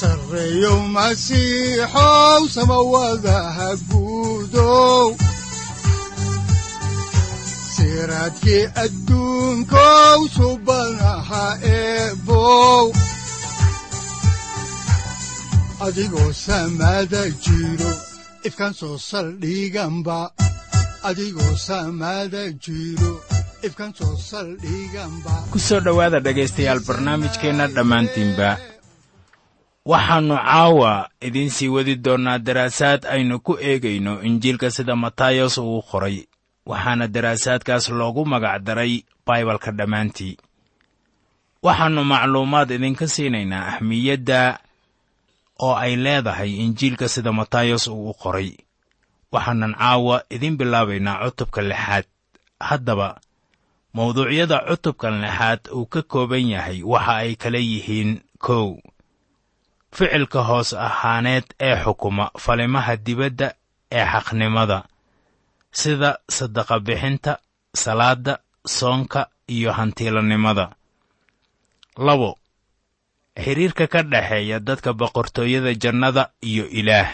sareyow masiixow samawadaha guudow siraadkii adduunkow eebow adigoo samaada jiro ifkaan soo saldhiganba ku soo dhowaada dhegaystayaal barnaamijkeenna dhammaantiinba waxaannu caawa idiin sii wadi doonnaa daraasaad aynu ku eegayno injiilka sida matayos uu qoray waxaana daraasaadkaas loogu magac daray baibalka dhammaantii. Waxaannu macluumaad idinka siinaynaa ahmiyadda oo ay leedahay injiilka sida matayos uu u qoray. Waxaanan caawa idiin bilaabaynaa cutubka lixaad. Haddaba mawduucyada cutubkan lixaad uu ka kooban yahay waxa ay kala yihiin kow ficilka hoos ahaaneed ee xukuma falimaha dibadda ee xaqnimada sida sadaqa bixinta salaadda soonka iyo hantiilanimada. Labo xidhiirka ka dhexeeya dadka boqortooyada jannada iyo ilaah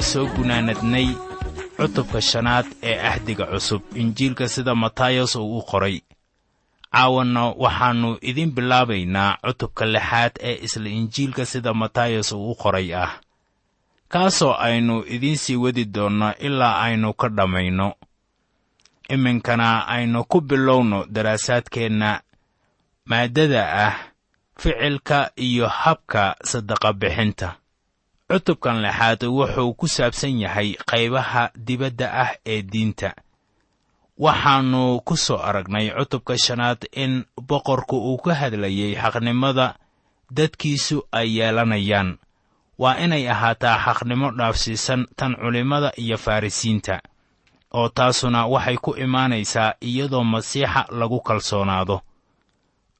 soo gunaanadnay cutubka shanaad ee ahdiga cusub injiilka sida matayos uu u qoray. Caawanna waxaannu idiin bilaabaynaa cutubka lixaad ee isla injiilka sida matayos uu u qoray ah. Kaasoo aynu idiin sii wadi doonno ilaa aynu ka dhammayno. Iminkana aynu ku bilowno daraasaadkeenna maaddada ah ficilka iyo habka sadaqa bixinta cutubkan lixaad wuxuu ku saabsan yahay qaybaha dibadda ah ee diinta. Waxaannu ku soo aragnay cutubka shanaad in boqorku uu ka hadlayay xaqnimada dadkiisu ay yeelanayaan. Waa inay ahaataa xaqnimo dhaafsiisan tan culimmada iyo farrisiinta oo taasuna waxay ku imaanaysaa iyadoo masiixa lagu kalsoonaado.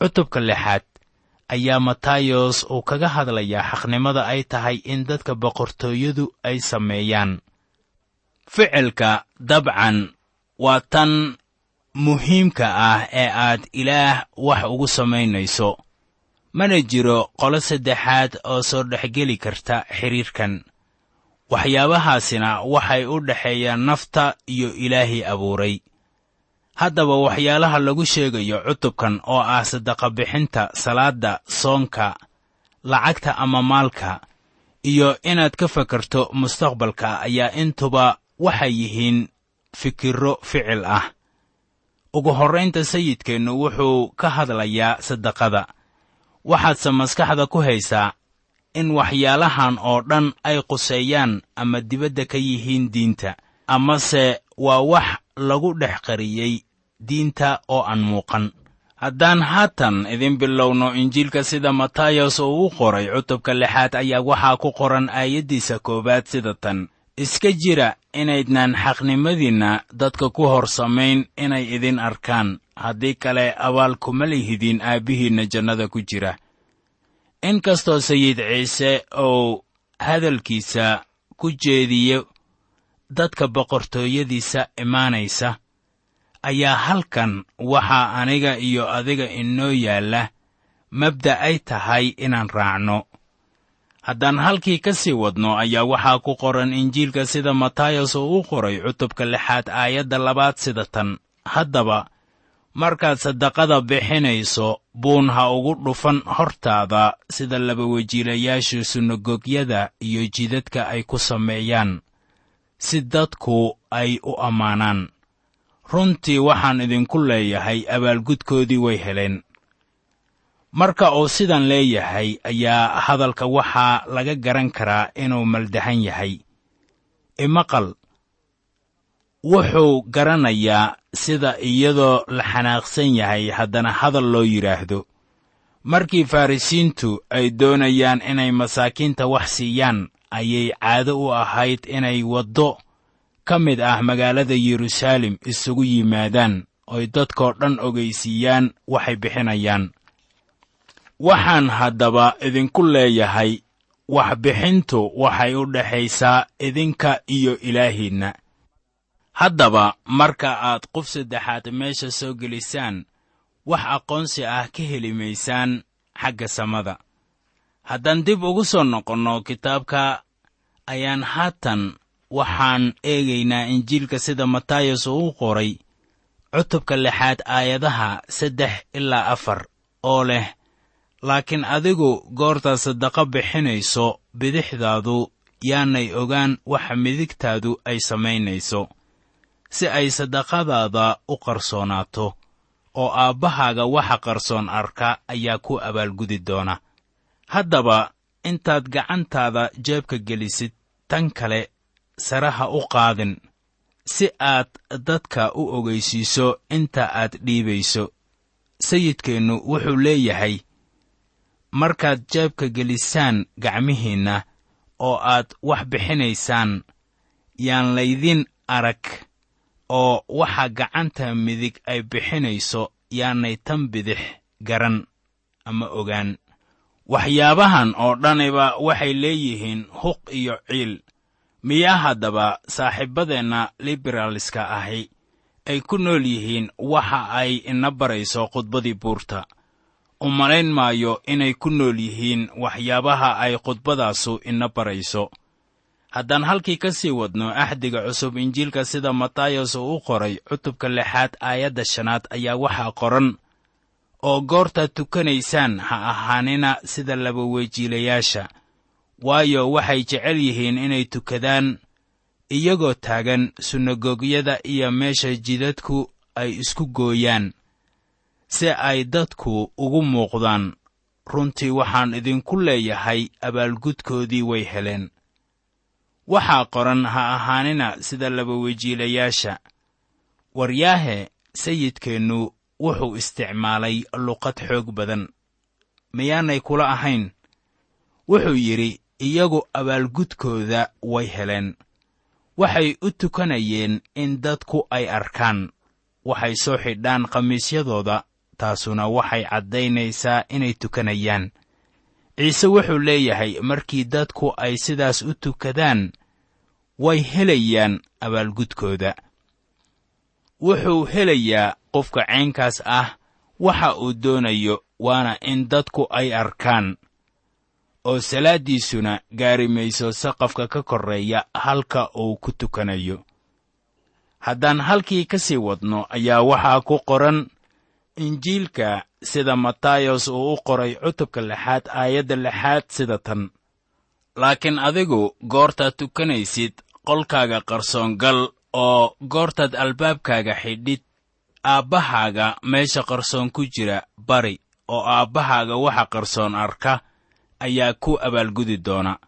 Cutubka lixaad ayaa matayos uu kaga hadlayaa xaqnimada ay tahay in dadka boqortooyadu ay sameeyaan. Ficilka dabcan waa tan muhiimka ah ee aad ilaah wax ugu samaynayso. Mana jiro qolo saddexaad oo soo dhexgeli karta xidhiirkan waxyaabahaasina waxay u dhexeeyaan nafta iyo ilaahii abuuray haddaba waxyaalaha lagu sheegayo cutubkan oo ah sadaqa bixinta salaadda soonka lacagta ama maalka iyo inaad ka fakarto mustaqbalka ayaa intuba waxay yihiin fikirro ficil ah. Ugu horraynta sayidkeennu wuxuu ka hadlayaa sadaqada. Waxaadse maskaxda ku haysaa in waxyaalahan oo dhan ay quseeyaan ama dibadda ka yihiin diinta amase waa wax lagu dhex qariyey diinta oo aan muuqan. Haddaan haatan idin bilowno injiilka sida matayos uu u qoray cutubka lixaad ayaa waxaa ku qoran aayaddiisa koowaad sida tan. Iska jira inaydnaan xaqnimadiinna dadka ku hor samayn inay idin arkaan. Haddii kale abaal kuma lihidin aabbihiinna jannada ku jira. In kastoo sayid ciise uu hadalkiisa ku jeediyo dadka boqortooyadiisa imaanaysa ayaa halkan waxaa aniga iyo adiga inoo yaalla mabda ay tahay inaan raacno. Haddaan halkii ka sii wadno ayaa waxaa ku qoran injiilka sida matayos uu u qoray cutubka lixaad aayadda labaad sida tan. Haddaba markaad sadaqada bixinayso buun ha ugu dhufan hortaada sida labawejiilayaasha sunagogyada iyo jidadka ay ku sameeyaan. Si dadku ay u ammaanaan runtii waxaan idinku leeyahay abaalgudkoodii way heleen. Marka uu sidan leeyahay ayaa hadalka waxaa laga garan karaa inuu maldahan yahay. Imaqal wuxuu garanayaa sida iyadoo la xanaaqsan yahay haddana hadal loo yidhaahdo markii farrisiintu ay doonayaan inay masaakiinta wax siiyaan ayay caado u ahayd inay waddo ka mid ah magaalada yeruusaalem isugu yimaadaan oy dadkoo dhan ogaysiiyaan waxay bixinayaan. Waxaan haddaba idinku leeyahay waxbixintu waxay u dhexaysaa idinka iyo ilaahiinna. Haddaba marka aad qof saddexaad meesha soo gelisaan wax aqoonsi ah ka heli maysaan xagga samada. Haddaan dib ugu soo noqonno kitaabka ayaan haatan waxaan eegaynaa injiilka sida matayos uu qoray cutubka lixaad aayadaha saddex ilaa afar oo leh laakiin adigu goortaad sadaqo bixinayso bidixdaadu yaanay ogaan waxa midigtaadu ay samaynayso si ay sadaqadaada u qarsoonaato oo aabbahaaga waxa qarsoon arka ayaa ku abaalgudi doona. Haddaba intaad gacantaada jeebka gelisid tan kale saraha u qaadin si aad dadka u ogaysiiso inta aad dhiibayso. Sayidkeennu wuxuu leeyahay markaad jeebka gelisaan gacmihiinna oo aad wax bixinaysaan yaan laydin arag oo waxa gacanta midig ay bixinayso yaanay tan bidix garan ama ogaan. Waxyaabahan oo dhaniba waxay leeyihiin huq iyo ciil miyaa haddaba saaxiibbadeenna liberaalska ahi ay ku nool yihiin waxa ay ina barayso khudbadii buurta. U malayn maayo inay ku nool yihiin waxyaabaha ay khudbadaasu ina barayso. Haddaan halkii ka sii wadno axdiga cusub injiilka sida matayos uu u qoray cutubka lixaad aayadda shanaad ayaa waxaa qoran oo goortaad tukanaysaan ha ahaanina sida labawejiilayaasha waayo waxay jecel yihiin inay tukadaan iyagoo taagan sunagogyada iyo meesha jidadku ay isku gooyaan si ay dadku ugu muuqdaan. Runtii waxaan idinku leeyahay abaalgudkoodii way heleen. Waxaa qoran ha ahaanina sida labawejiilayaasha waryaahe sayidkeennu wuxuu isticmaalay luqad xoog badan. Miyaanay kula ahayn? Wuxuu yidhi iyagu abaalgudkooda way heleen. Waxay u tukanayeen in dadku ay arkaan. Waxay soo xidhaan khamiisyadooda taasuna waxay caddaynaysaa inay tukanayaan. Ciise wuxuu leeyahay markii dadku ay sidaas u tukadaan way helayaan abaalgudkooda. Wuxuu helayaa qofka caynkaas ah waxa uu doonayo waana in dadku ay arkaan oo salaaddiisuna gaari mayso saqafka ka korreeya halka uu ku tukanayo. Haddaan halkii ka sii wadno ayaa waxaa ku qoran injiilka sida matayos uu u qoray cutubka lixaad aayadda lixaad sida tan. Laakiin adigu goortaad tukanaysid qolkaaga qarsoon gal oo goortaad albaabkaaga xidhid aabbahaaga meesha qarsoon ku jira bari oo aabbahaaga waxa qarsoon arka ayaa ku abaalgudi doona.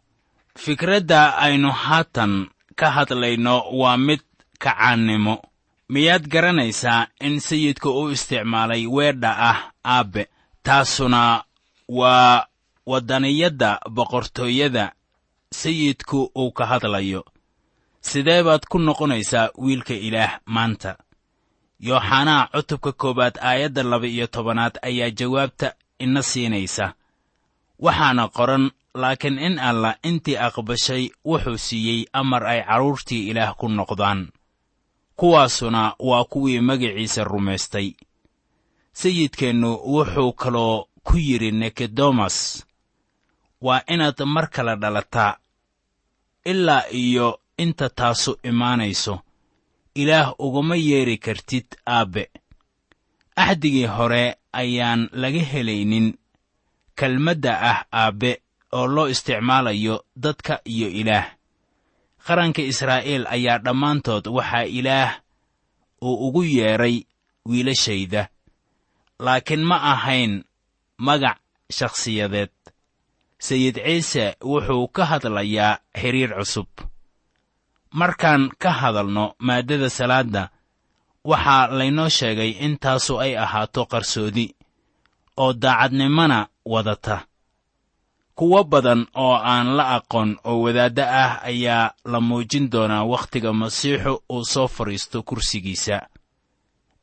Fikradda aynu haatan ka hadlayno waa mid kacaannimo. Miyaad garanaysaa in sayidku u isticmaalay weedha ah aabbe? Taasuna waa waddaniyadda boqortooyada sayidku uu ka hadlayo. Sidee baad ku noqonaysaa wiilka ilaah maanta? Yooxanaa cutubka koowaad aayadda laba-iyo tobanaad ayaa jawaabta ina siinaysa waxaana qoran laakiin in allah intii aqbashay wuxuu siiyey amar ay carruurtii ilaah ku noqdaan. Kuwaasuna waa kuwii magaciisa rumaystay. Sayidkeennu wuxuu kaloo ku yidhi nikodemas waa inaad mar kale dhalataa ilaa iyo inta taasu imaanayso ilaah uguma yeedhi kartid aabbe. Axdigii hore ayaan laga helaynin kelmadda ah aabbe oo loo isticmaalayo dadka iyo ilaah. Qaranka israa'iil ayaa dhammaantood waxaa ilaah uu ugu yeedhay wiilashayda. Laakiin ma ahayn magac shakhsiyadeed. Sayid ciise wuxuu ka hadlayaa xidhiir cusub. Markaan ka hadalno maaddada salaadda waxaa laynoo sheegay in taasu ay ahaato qarsoodi oo daacadnimona wadata. Kuwo badan oo aan la aqoon oo wadaaddo ah ayaa la muujin doonaa wakhtiga masiixu uu soo fadhiisto kursigiisa.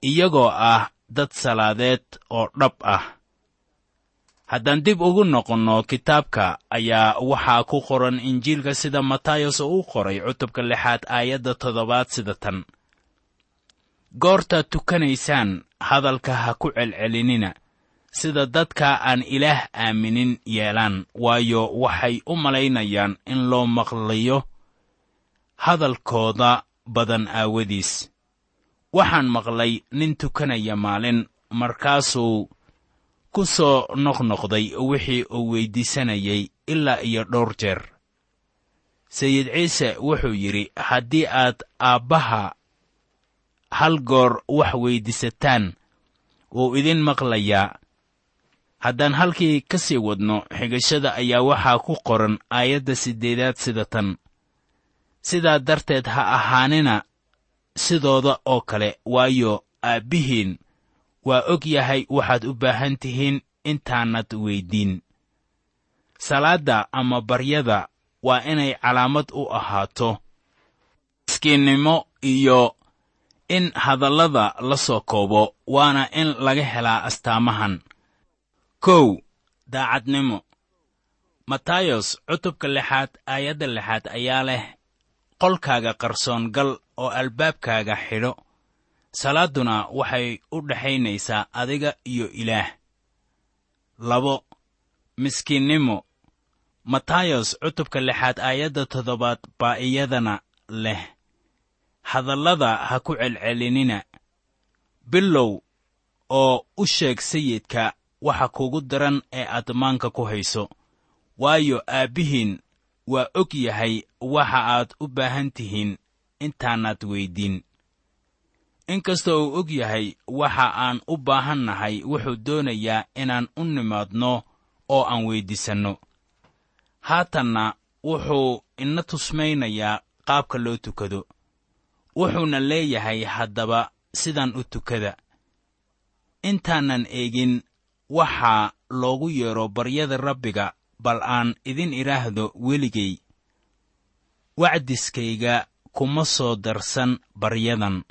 Iyagoo ah dad salaadeed oo dhab ah. Haddaan dib ugu noqonno kitaabka ayaa waxaa ku qoran injiilka sida matayos oo u qoray cutubka lixaad aayadda toddobaad sida tan. Goortaad tukanaysaan hadalka ha ku celcelinina sida dadka aan ilaah aaminin yeelaan waayo waxay u malaynayaan in loo maqlayo hadalkooda badan aawadiis. Waxaan maqlay nin tukanaya maalin markaasuu ku soo noqnoqday wixii uu weyddiisanayay ilaa iyo dhowr jeer. Sayid ciise wuxuu yidhi haddii aad aabbaha hal goor wax weyddiisataan wuu idin maqlayaa haddaan halkii ka sii wadno xigashada ayaa waxaa ku qoran aayadda siddeedaad sida tan. Sidaa darteed ha ahaanina sidooda oo kale waayo aabbihiin waa og yahay waxaad u baahan tihiin intaanad weyddiin salaadda ama baryada waa inay calaamad u ahaato. Miskiinnimo iyo in hadallada la soo koobo waana in laga helaa astaamahan kow. Daacadnimo. Matayos cutubka lixaad aayadda lixaad ayaa leh qolkaaga qarsoon gal oo albaabkaaga xidho. Salaadduna waxay u dhexaynaysaa adiga iyo ilaah. Labo miskiinnimo. Matayos cutubka lixaad aayadda toddobaad baa iyadana leh. Hadallada ha ku celcelinina. Bilow oo u sheeg sayidka waxa kugu daran ee aad maanka ku hayso. Waayo aabbihiin waa og yahay waxa aad u baahan tihiin intaanaad weyddiin. Inkasta uu og yahay waxa aan u baahan nahay wuxuu doonayaa inaan u nimaadno oo aan weyddiisanno. Haatanna wuxuu ina tusmaynayaa qaabka loo tukado. Wuxuuna leeyahay haddaba sidan u tukada. Intaanan eegin waxaa loogu yeedho baryada rabbiga bal aan idin idhaahdo weligay wacdiskayga kuma soo darsan baryadan.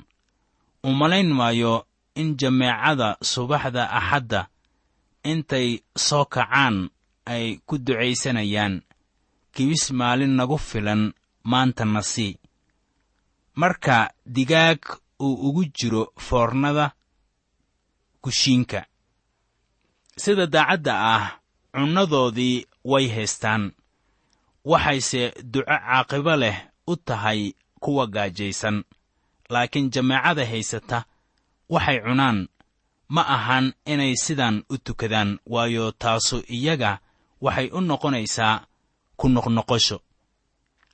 U malayn maayo in jameecada subaxda axadda intay soo kacaan ay ku ducaysanayaan. Kibis maalin nagu filan maanta nasii marka digaag uu ugu jiro foornada kushiinka sida daacadda ah cunnadoodii way haystaan. Waxayse duco caaqibo leh u tahay kuwa gaajaysan. Laakiin jameecada haysata waxay cunaan. Ma ahan inay sidan u tukadaan waayo taasu iyaga waxay u noqonaysaa ku noqnoqosho.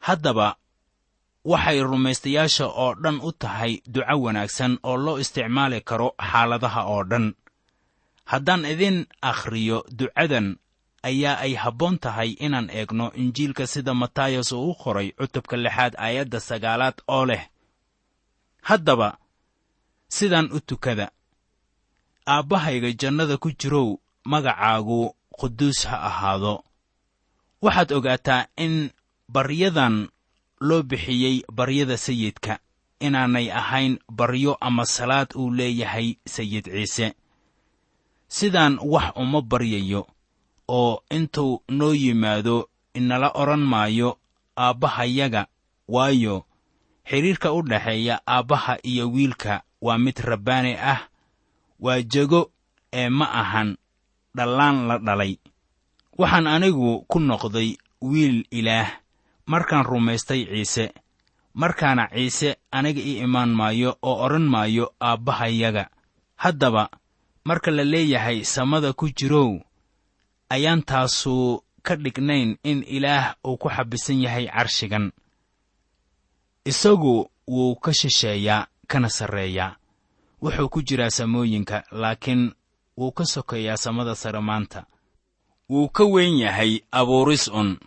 Haddaba waxay rumaystayaasha oo dhan u tahay duco wanaagsan oo loo isticmaali karo xaaladaha oo dhan haddaan idin akhriyo ducadan ayaa ay habboon tahay inaan eegno injiilka sida matayas uu u qoray cutubka lixaad aayadda sagaalaad oo leh. Haddaba sidaan u tukada aabbahayga jannada ku jirow magacaagu quduus ha ahaado. Waxaad ogaataa in baryadan loo bixiyey baryada sayidka inaanay ahayn baryo ama salaad uu leeyahay sayid ciise sidaan wax uma baryayo oo intuu noo yimaado inala odhan maayo aabbahayaga waayo xidhiirka u dhexeeya aabbaha iyo wiilka waa mid rabbaani ah waa jego ee ma ahan dhallaan la dhalay. Waxaan anigu ku noqday wiil ilaah markaan rumaystay ciise markaana ciise aniga ii imaan maayo oo odhan maayo aabbahayaga haddaba marka la leeyahay samada ku jirow ayaan taasu ka dhignayn in ilaah uu ku xabisan yahay carshigan. Isagu wuu ka shisheeyaa kana sarreeyaa. Wuxuu ku jiraa samooyinka laakiin wuu ka sokeeyaa samada sare maanta. Wuu ka weyn yahay abuuris un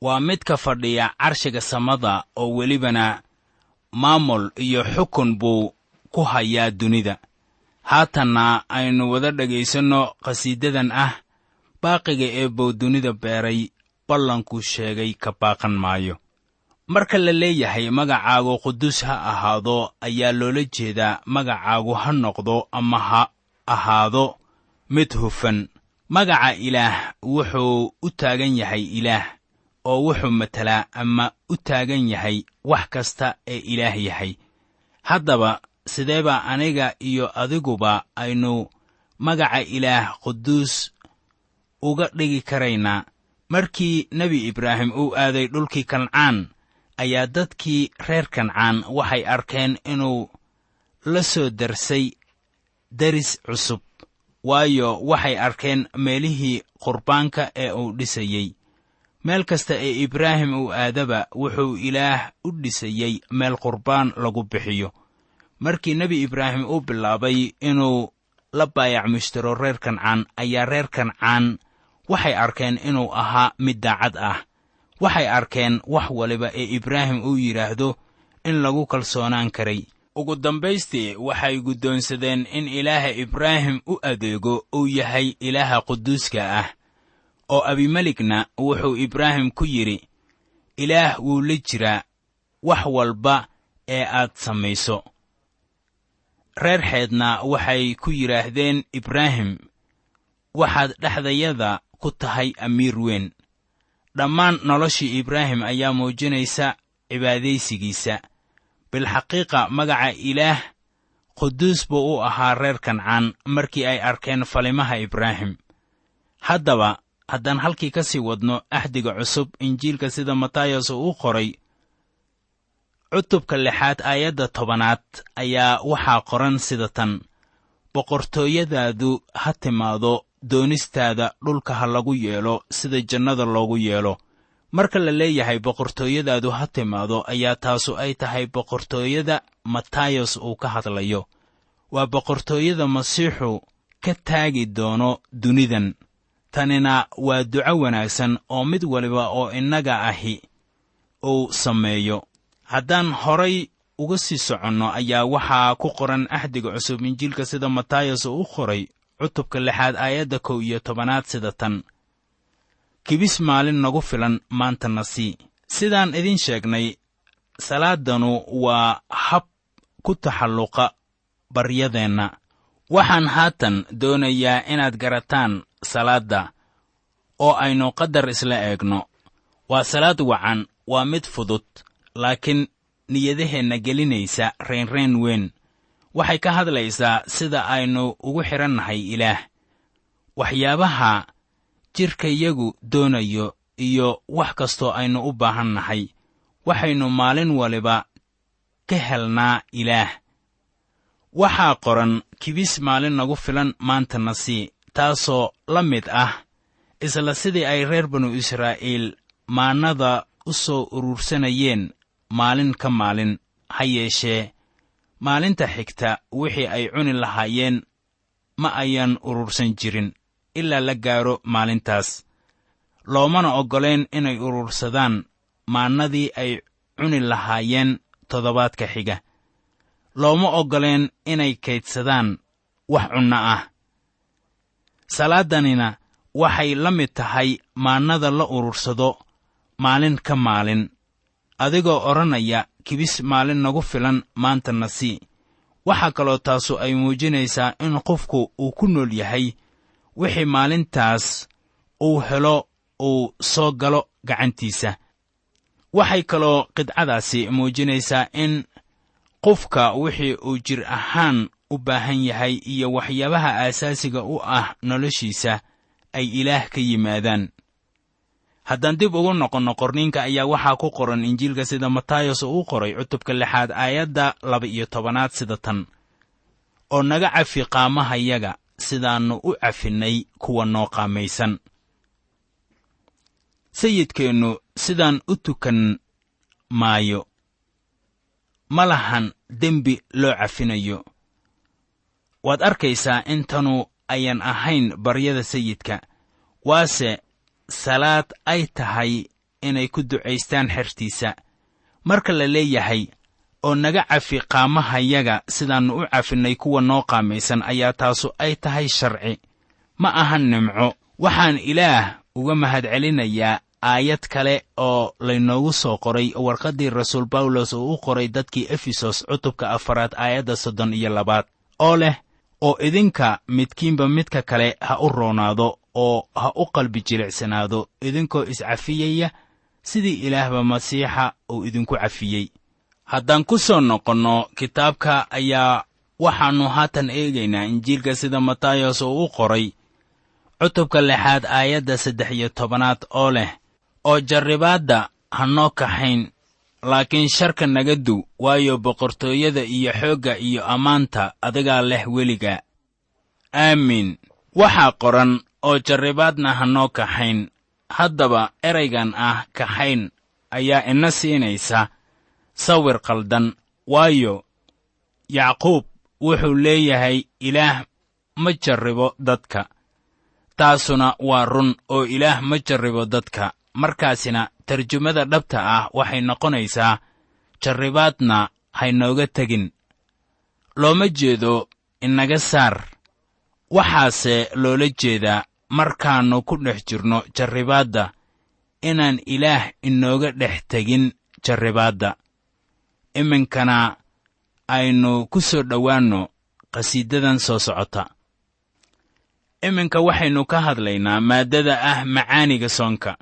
waa mid ka fadhiya carshiga samada oo welibana maamul iyo xukun buu ku hayaa dunida haatanna aynu wada dhegaysanno qhasiidadan ah baaqiga ee buu dunida beeray ballankuu sheegay ka baaqan maayo. Marka la leeyahay magacaagu quduus ha ahaado ayaa loola jeedaa magacaagu ha noqdo ama ha ahaado mid hufan. Magaca ilaah wuxuu u taagan yahay ilaah oo wuxuu matelaa ama u taagan yahay wax kasta ee ilaah yahay. Haddaba sideeba aniga iyo adiguba aynu magaca ilaah quduus uga dhigi karaynaa markii nebi ibraahim uu aaday dhulkii kancaan ayaa dadkii reer kancaan waxay arkeen inuu la soo darsay deris cusub waayo waxay arkeen meelihii qurbaanka ee uu dhisayey. Meel kasta ee ibraahim uu aadaba wuxuu ilaah u dhisayey meel qurbaan lagu bixiyo markii nebi ibraahim uu bilaabay inuu la baayac mushtiro reer kancaan ayaa reer kancaan waxay arkeen inuu ahaa mid daacad ah. Waxay arkeen wax waliba ee ibraahim uu yidhaahdo in lagu kalsoonaan karay. Ugu dambaystii waxay guddoonsadeen in ilaaha ibraahim u adeego uu yahay ilaaha quduuska ah oo abimeligna wuxuu ibraahim ku yidhi ilaah wuu la jiraa wax walba ee aad samayso reer xeedna waxay ku yidhaahdeen ibraahim waxaad dhexdayada ku tahay amiir weyn. Dhammaan noloshii ibraahim ayaa muujinaysa cibaadaysigiisa. Bilxaqiiqa magaca ilaah quduus buu u ahaa reer kancaan markii ay arkeen falimaha ibraahim. Haddaba haddaan halkii ka sii wadno axdiga cusub injiilka sida matayas uu u qoray cutubka lixaad aayadda tobanaad ayaa waxaa qoran sida tan. Boqortooyadaadu ha timaado doonistaada dhulka ha lagu yeelo sida jannada loogu yeelo. Marka la leeyahay boqortooyadaadu ha timaado ayaa taasu ay tahay boqortooyada matayos uu ka hadlayo. Waa boqortooyada masiixu ka taagi doono dunidan. Tanina waa duco wanaagsan oo mid waliba oo innaga ahi uu sameeyo haddaan horay uga sii soconno ayaa waxaa ku qoran axdiga cusub injiilka sida matayas uu u qoray cutubka lixaad aayadda kow iyo tobanaad sida tan. Kibis maalin nagu filan maantana sii. Sidaan idiin sheegnay salaaddanu waa hab ku taxalluqa baryadeenna. Waxaan haatan doonayaa inaad garataan salaadda oo aynu qadar isla eegno. Waa salaad wacan waa mid fudud laakiin niyadaheenna gelinaysa reynreyn weyn. Waxay ka hadlaysaa sida aynu ugu xidhannahay ilaah. Waxyaabaha jidhkayagu doonayo iyo wax kastoo aynu u baahan nahay waxaynu maalin waliba ka helnaa ilaah. Waxaa qoran kibis maalin nagu filan maantana sii taasoo la mid ah isla sidii ay reer banu israa'iil maannada u soo urursanayeen maalin ka maalin ha yeeshee. Maalinta xigta wixii ay cuni lahaayeen ma ayaan urursan jirin ilaa la gaaro maalintaas. Loomana oggolayn inay urursadaan maannadii ay cuni lahaayeen toddobaadka xiga. Looma oggoleen inay kaydsadaan wax cunno ah. Salaadanina waxay la mid tahay maannada la urursado maalin ka maalin adigoo odhanaya kibis maalin nagu filan maantana sii. Waxaa kaloo taasu ay muujinaysaa in qofku uu ku nool yahay wixii maalintaas uu helo uu soo galo gacantiisa. Waxay kaloo qidcadaasi muujinaysaa in qofka wixii uu jir ahaan u baahan yahay iyo waxyaabaha aasaasiga u ah noloshiisa ay ilaah ka yimaadaan haddaan dib ugu noqonno qorniinka ayaa waxaa ku qoran injiilka sida matayos uu qoray cutubka lixaad aayadda laba iyo tobanaad sida tan. Oo naga cafi qaamahayaga sidaannu u cafinnay kuwa noo qaamaysan. Sayidkeennu sidaan u tukan maayo. Ma lahan dembi loo cafinayo. Waad arkaysaa in tanu ayan ahayn baryada sayidka. Waase salaad ay tahay inay ku ducaystaan xertiisa. Marka la leeyahay oo naga cafi qaamahayaga sidaannu u cafinnay kuwa noo qaamaysan ayaa taasu ay tahay sharci. Ma ahan nimco. Waxaan ilaah uga mahadcelinayaa aayad kale oo laynoogu soo qoray warqaddii rasuul bawlos uu u qoray dadkii efesos cutubka afaraad aayadda soddon iyo labaad oo leh oo idinka midkiinba midka kale ha u roonaado oo ha u qalbi jilicsanaado idinkoo iscafiyaya sidii ilaahba masiixa uu idinku cafiyey. Haddaan ku soo noqonno kitaabka ayaa waxaannu haatan eegaynaa injiilka sida matayos uu u qoray cutubka lixaad aayadda saddex iyo tobanaad oo leh oo jarribaadda ha noo kaxayn laakiin sharka naga duw waayo boqortooyada iyo xoogga iyo ammaanta adigaa leh weliga. Aamiin waxaa qoran oo jarribaadna ha noo kaxayn. Haddaba eraygan ah kaxayn ayaa ina siinaysa sawir qaldan. Waayo yacquub wuxuu leeyahay ilaah ma jarribo dadka. Taasuna waa run oo ilaah ma jarribo dadka. Markaasina tarjumada dhabta ah waxay noqonaysaa jarribaadna haynooga tegin. Looma jeedo inaga saar. Waxaase loola jeedaa markaannu ku dhex jirno jarribaadda inaan ilaah inooga dhex tegin jarribaadda. Iminkana aynu ku soo dhowaanno qhasiidadan soo socota. Iminka waxaynu ka hadlaynaa maaddada ah macaaniga soonka.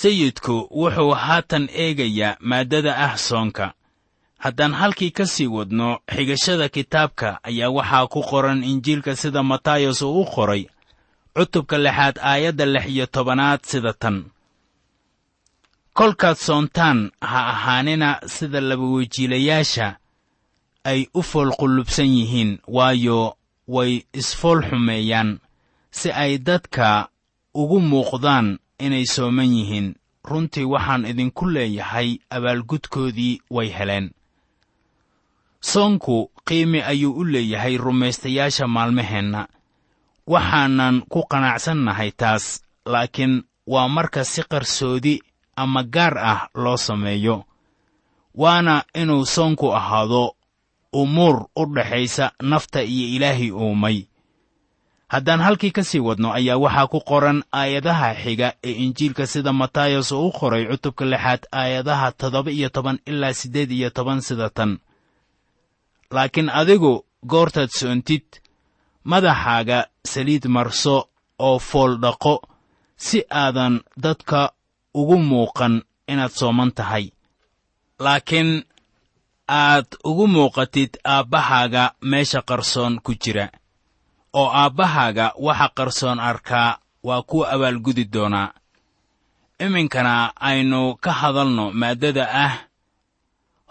Sayidku wuxuu haatan eegayaa maaddada ah soonka haddaan halkii ka sii wadno xigashada kitaabka ayaa waxaa ku qoran injiilka sida matayos uu u qoray cutubka lixaad aayadda lix iyo tobanaad sida tan. Kolkaad soontaan ha ahaanina sida labawejiilayaasha ay u foolqullubsan yihiin waayo way isfool xumeeyaan si ay dadka ugu muuqdaan inay sooman yihiin. Runtii waxaan idinku leeyahay abaalgudkoodii way heleen soonku qiimi ayuu u leeyahay rumaystayaasha maalmaheenna. Waxaanan ku qanacsannahay taas laakiin waa marka si qarsoodi ama gaar ah loo sameeyo. Waana inuu soonku ahaado umuur u dhaxaysa nafta iyo ilaahay uumay. Haddaan halkii ka sii wadno ayaa waxaa ku qoran aayadaha xiga ee injiilka sida matayos uu u qoray cutubka lixaad aayadaha toddoba iyo toban ilaa siddeed iyo toban sida tan laakiin adigu goortaad soontid madaxaaga saliid marso oo fool dhaqo si aadan dadka ugu muuqan inaad sooman tahay. Laakiin aad ugu muuqatid aabbahaaga meesha qarsoon ku jira oo aabbahaaga waxa qarsoon arkaa waa kuwa abaalgudi doonaa. Iminkana aynu ka hadalno maaddada ah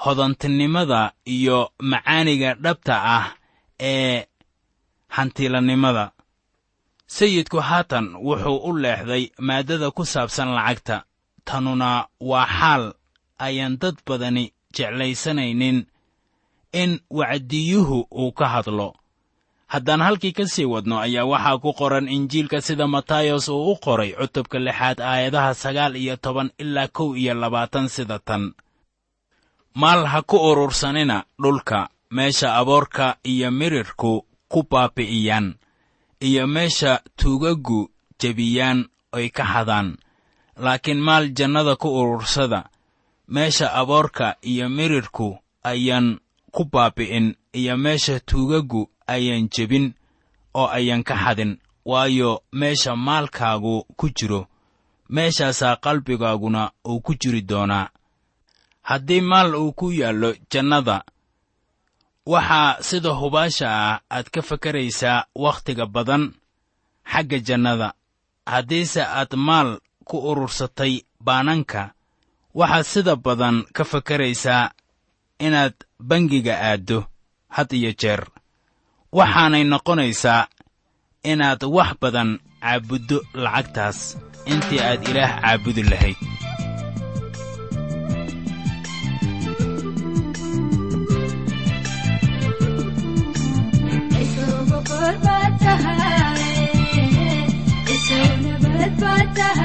hodantinimada iyo macaaniga dhabta ah ee hantilanimada sayidku haatan wuxuu u leexday maaddada ku saabsan lacagta. Tanuna waa xaal ayaan dad badani jeclaysanaynin in wacdiyuhu uu ka hadlo. Haddaan halkii ka sii wadno ayaa waxaa ku qoran injiilka sida matayos uu u qoray cutubka lixaad aayadaha sagaal iyo toban ilaa kow iyo labaatan sida tan maal ha ku urursanina dhulka meesha aboorka iyo mirirku ku baabi'iyaan iyo meesha tuugaggu jebiyaan oy ka hadaan. Laakiin maal jannada ku urursada meesha aboorka iyo mirirku ayaan ku baabi'in iyo meesha tuugaggu ayaan jebin oo ayaan ka xadin waayo meesha maalkaagu ku jiro meeshaasaa qalbigaaguna uu ku jiri doonaa haddii maal uu ku yaallo jannada waxaa sida hubaasha ah aad ka fakaraysaa wakhtiga badan xagga jannada. Haddiise aad maal ku urursatay baananka waxaad sida badan ka fakaraysaa inaad bangiga aaddo had iyo jeer. Waxaanay noqonaysaa inaad wax badan caabuddo lacagtaas. Intii aad ilaah caabudi lahayd الفاتحة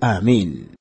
aamiin